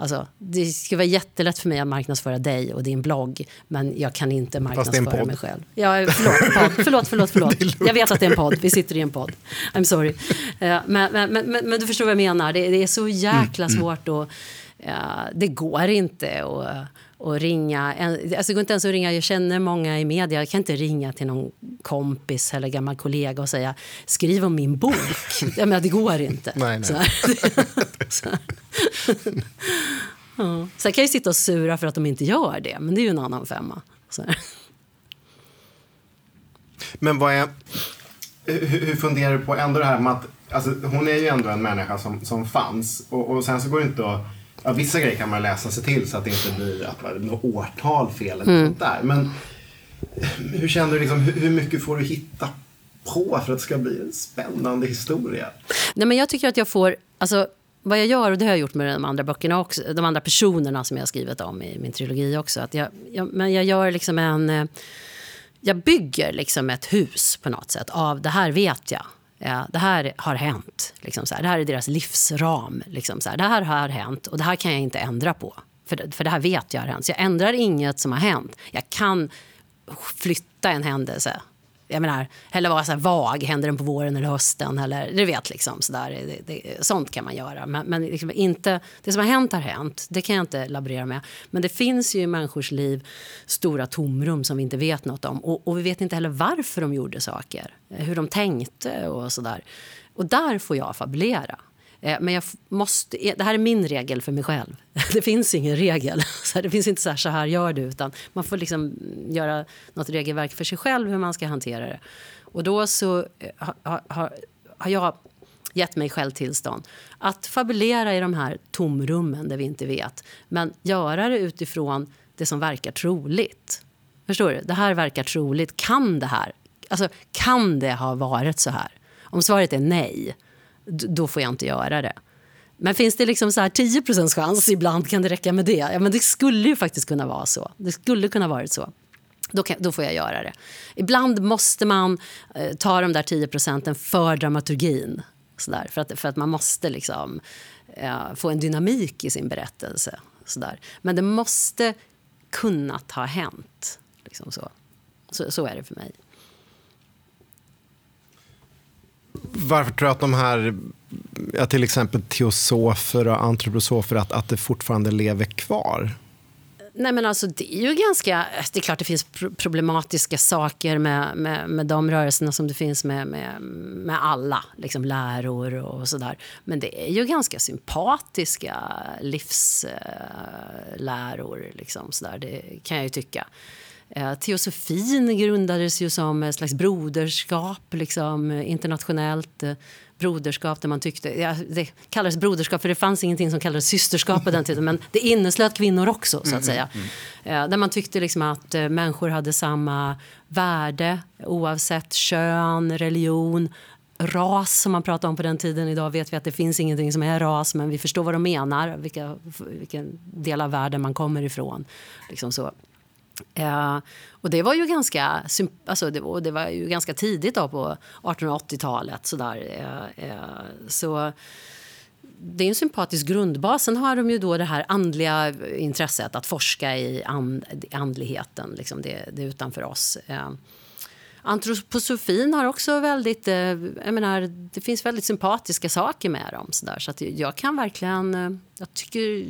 Alltså, det ska vara jättelätt för mig att marknadsföra dig och din blogg men jag kan inte marknadsföra mig själv. Ja, förlåt, förlåt, förlåt, förlåt. Jag vet att det är en podd, vi sitter i en podd. I'm sorry. Men, men, men, men, du förstår vad jag menar, det, det är så jäkla mm, mm. svårt och det går inte att och ringa. Alltså det går inte ens att ringa. Jag känner många i media. Jag kan inte ringa till någon kompis eller gammal kollega och säga skriv om min bok. Jag menar, det går inte. Nej, nej. Så så ja. Sen kan jag sitta och sura för att de inte gör det, men det är ju en annan femma. Men vad är... hur, hur funderar du på ändå det här med att alltså, hon är ju ändå en människa som, som fanns och, och sen så går det inte att Ja, vissa grejer kan man läsa sig till så att det inte blir att man, något årtal fel eller mm. sånt där. Men hur känner du, liksom, hur, hur mycket får du hitta på för att det ska bli en spännande historia? Nej, men jag tycker att jag får, alltså, vad jag gör, och det har jag gjort med de andra böckerna också, de andra personerna som jag har skrivit om i min trilogi också, att jag, jag men jag gör liksom en, eh, jag bygger liksom ett hus på något sätt av det här vet jag. Ja, det här har hänt. Liksom så här. Det här är deras livsram. Liksom så här. Det här har hänt och det här kan jag inte ändra på. För, för det här vet jag har hänt. Så jag ändrar inget som har hänt. Jag kan flytta en händelse jag menar, eller vara så här vag, händer den på våren eller hösten? Eller, du vet, liksom, så där, det, det, sånt kan man göra. Men, men liksom inte, det som har hänt har hänt, det kan jag inte laborera med. Men det finns ju i människors liv stora tomrum som vi inte vet något om. Och, och vi vet inte heller varför de gjorde saker, hur de tänkte och så där. Och där får jag fabulera. Eh, men jag måste, eh, det här är min regel för mig själv. Det finns ingen regel. det finns inte så här, så här gör du. Utan man får liksom mm, göra något regelverk för sig själv hur man ska hantera det. Och då så eh, har, har, har jag gett mig själv tillstånd att fabulera i de här tomrummen där vi inte vet. Men göra det utifrån det som verkar troligt. Förstår du? Det här verkar troligt. Kan det här? Alltså, kan det ha varit så här? Om svaret är nej, då får jag inte göra det. Men finns det liksom så här 10 chans, ibland kan det räcka med det. Ja, men det skulle ju faktiskt kunna vara så. Det skulle kunna varit så. Då, kan, då får jag göra det. Ibland måste man eh, ta de där 10 procenten för dramaturgin. Så där, för, att, för att man måste liksom, eh, få en dynamik i sin berättelse. Så där. Men det måste kunnat ha hänt. Liksom så. Så, så är det för mig. Varför tror du att de här, ja, till exempel teosofer och antroposofer, att, att det fortfarande lever kvar? Nej, men alltså, det är ju ganska... Det är klart det finns problematiska saker med, med, med de rörelserna som det finns med, med, med alla liksom, läror och sådär. Men det är ju ganska sympatiska livsläror. Liksom, så det kan jag ju tycka. Eh, teosofin grundades ju som ett slags broderskap liksom, internationellt. Eh, broderskap där man tyckte, ja, det kallades broderskap för det fanns ingenting som kallades systerskap på den tiden men det inneslöt kvinnor också så att mm, säga. Mm, mm. Eh, där man tyckte liksom att människor hade samma värde oavsett kön, religion, ras som man pratade om på den tiden. Idag vet vi att det finns ingenting som är ras men vi förstår vad de menar, vilka, vilken del av världen man kommer ifrån. Liksom så. Eh, och det var ju ganska, alltså det, var, det var ju ganska tidigt då på 1880-talet. Sådär. Eh, eh, så det är en sympatisk grundbas. Sen har de ju då det här andliga intresset att forska i and, andligheten, liksom det, det utanför oss. Eh, Antroposofin har också väldigt... Eh, jag menar, det finns väldigt sympatiska saker med dem. Så, där, så att jag kan verkligen... Eh, jag tycker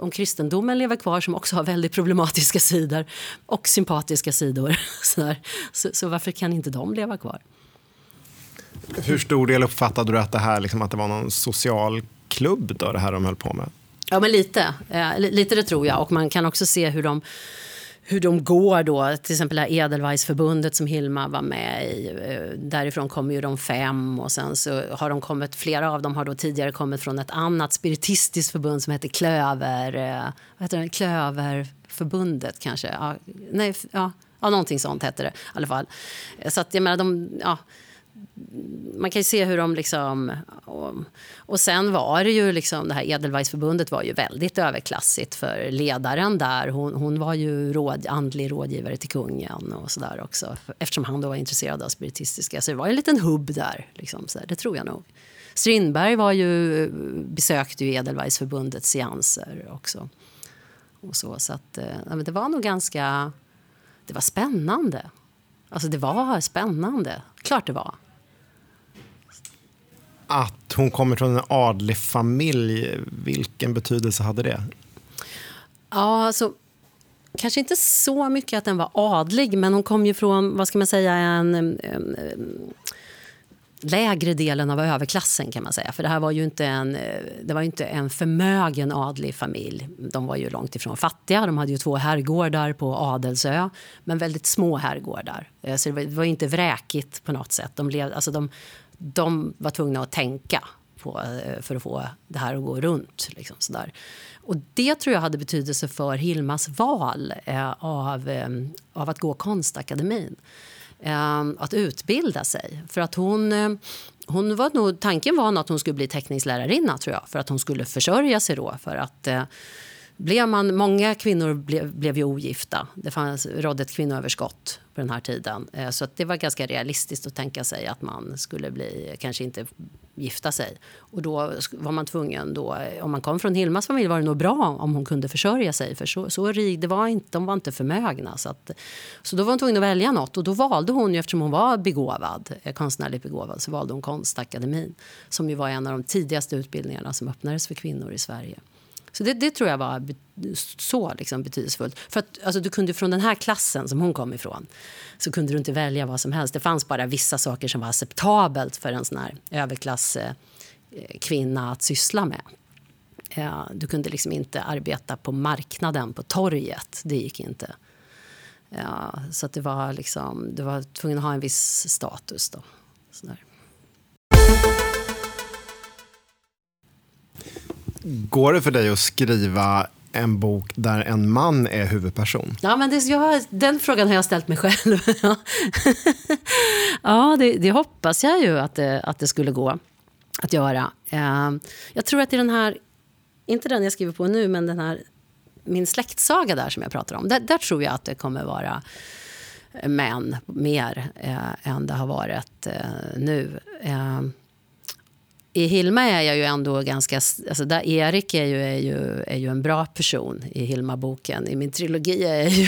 om kristendomen lever kvar, som också har väldigt problematiska sidor och sympatiska sidor. Så, så, så, varför kan inte de leva kvar? Hur stor del uppfattade du att det här liksom, att det var någon social klubb då, det här de höll på med? Ja, men lite. Eh, lite det tror jag. Och man kan också se hur de hur de går då, till exempel det här Edelweissförbundet som Hilma var med i. Eh, därifrån kommer ju de fem och sen så har de kommit, flera av dem har då tidigare kommit från ett annat spiritistiskt förbund som heter Klöver, eh, vad heter det? Klöverförbundet kanske. Ja, nej, ja, ja, någonting sånt hette det i alla fall. Så att jag menar, de, ja, man kan ju se hur de liksom... Och, och sen var det ju liksom, det här Edelweissförbundet var ju väldigt överklassigt för ledaren där. Hon, hon var ju råd, andlig rådgivare till kungen och sådär också. Eftersom han då var intresserad av spiritistiska. Så det var en liten hubb där, liksom, så där, det tror jag nog. Strindberg var ju, besökte ju Edelweissförbundets seanser också. Och så, så att, eh, ja, det var nog ganska... Det var spännande. Alltså det var spännande. Klart det var att hon kommer från en adlig familj, vilken betydelse hade det? Ja, alltså, kanske inte så mycket att den var adlig, men hon kom ju från, vad ska man säga, en, en lägre delen av överklassen kan man säga. För det här var ju inte en, eh, det var inte en förmögen adlig familj. De var ju långt ifrån fattiga. De hade ju två herrgårdar på Adelsö, men väldigt små herrgårdar. Eh, så det var, inte vräkigt på något sätt. De, lev, alltså de, de var tvungna att tänka på, eh, för att få det här att gå runt. Liksom, sådär. Och det tror jag hade betydelse för Hilmas val eh, av, eh, av att gå konstakademin. Eh, att utbilda sig. För att hon, eh, hon var nog, tanken var nog att hon skulle bli teckningslärarinna tror jag. För att hon skulle försörja sig då. För att eh, blev man, många kvinnor blev, blev ju ogifta. Det fanns, rådde ett kvinnoöverskott på den här tiden. Eh, så det var ganska realistiskt att tänka sig att man skulle bli, kanske inte gifta sig. Och då var man tvungen, då, om man kom från Hilmas familj var det nog bra om hon kunde försörja sig. För så, så det var inte, de var inte förmögna. Så, att, så då var hon tvungen att välja något. Och då valde hon, ju, eftersom hon var begåvad, eh, konstnärligt begåvad, så valde hon Konstakademin. Som ju var en av de tidigaste utbildningarna som öppnades för kvinnor i Sverige. Så det, det tror jag var så liksom betydelsefullt. För att, alltså, du kunde från den här klassen som hon kom ifrån så kunde du inte välja vad som helst. Det fanns bara vissa saker som var acceptabelt för en sån här överklasskvinna eh, eh att syssla med. Ja, du kunde liksom inte arbeta på marknaden, på torget. Det gick inte. Ja, så att det var liksom, du var tvungen att ha en viss status. Då. Sådär. Går det för dig att skriva en bok där en man är huvudperson? Ja, men det, jag, den frågan har jag ställt mig själv. ja, det, det, hoppas jag ju att det, att det skulle gå att göra. Eh, jag tror att i den här, inte den jag skriver på nu, men den här min släktsaga där som jag pratar om. Där, där tror jag att det kommer vara män mer eh, än det har varit eh, nu. Eh, i Hilma är jag ju ändå ganska... Alltså där Erik är ju, är, ju, är ju en bra person i Hilma-boken. I min trilogi är, ju,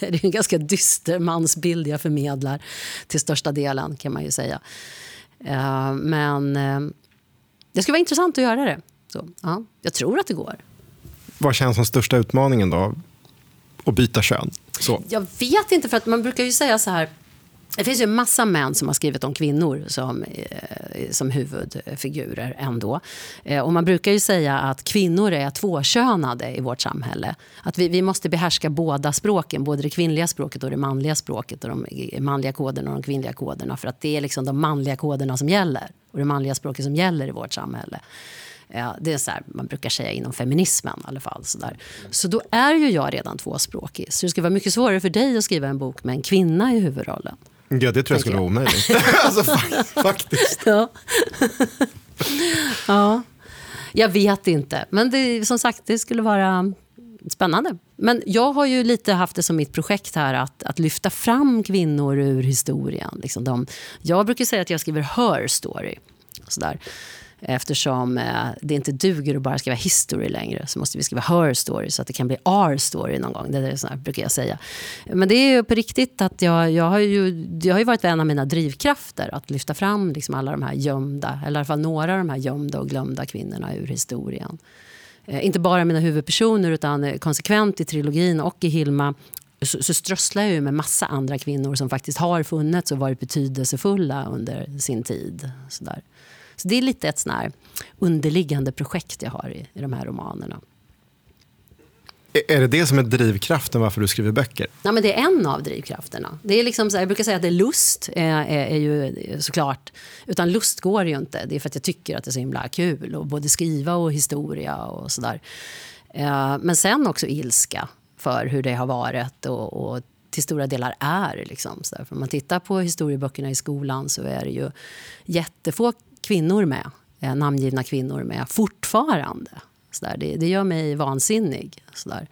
är det en ganska dyster mansbild jag förmedlar till största delen, kan man ju säga. Uh, men uh, det skulle vara intressant att göra det. Så, ja, jag tror att det går. Vad känns som största utmaningen då? Att byta kön? Så. Jag vet inte, för att man brukar ju säga så här det finns ju en massa män som har skrivit om kvinnor som, eh, som huvudfigurer ändå. Eh, och man brukar ju säga att kvinnor är tvåkönade i vårt samhälle. Att vi, vi måste behärska båda språken, både det kvinnliga språket och det manliga språket. Och de eh, manliga koderna och de kvinnliga koderna. För att det är liksom de manliga koderna som gäller. Och det manliga språket som gäller i vårt samhälle. Ja, det är så här, man brukar säga inom feminismen i alla fall. Så, där. så då är ju jag redan tvåspråkig. Så det ska vara mycket svårare för dig att skriva en bok med en kvinna i huvudrollen. Ja, det tror jag skulle vara omöjligt. alltså, faktiskt. Ja. ja. Jag vet inte. Men det, som sagt, det skulle vara spännande. Men jag har ju lite haft det som mitt projekt här att, att lyfta fram kvinnor ur historien. Liksom de, jag brukar säga att jag skriver her story. Sådär. Eftersom eh, det inte duger att bara skriva history längre så måste vi skriva her story så att det kan bli our story någon gång. Det är så här, brukar jag säga. Men det är ju på riktigt att jag, jag, har ju, det har ju varit en av mina drivkrafter att lyfta fram liksom alla de här gömda, eller i alla fall några av de här gömda och glömda kvinnorna ur historien. Eh, inte bara mina huvudpersoner utan eh, konsekvent i trilogin och i Hilma så, så strösslar jag ju med massa andra kvinnor som faktiskt har funnits och varit betydelsefulla under sin tid. Så där. Så det är lite ett sån underliggande projekt jag har i, i de här romanerna. Är det det som är drivkraften varför du skriver böcker? Ja, men det är en av drivkrafterna. Det är liksom så här, jag brukar säga att det är lust, är, är, är ju såklart. Utan lust går ju inte. Det är för att jag tycker att det är så himla kul att både skriva och historia och sådär. Eh, men sen också ilska för hur det har varit och, och till stora delar är. Liksom, så där. För om man tittar på historieböckerna i skolan så är det ju jättefå kvinnor med, eh, namngivna kvinnor med, fortfarande. Så där, det, det gör mig vansinnig. Så, där.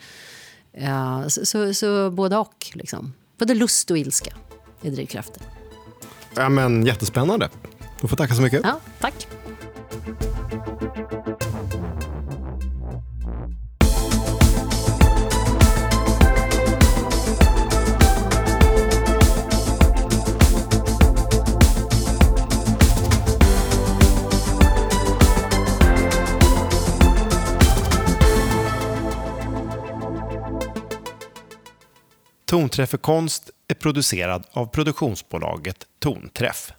Uh, så, så, så både och. Liksom. Både lust och ilska är drivkrafter. Ja, men, jättespännande. Du får tacka så mycket. Ja, tack. Tonträff är producerad av produktionsbolaget Tonträff.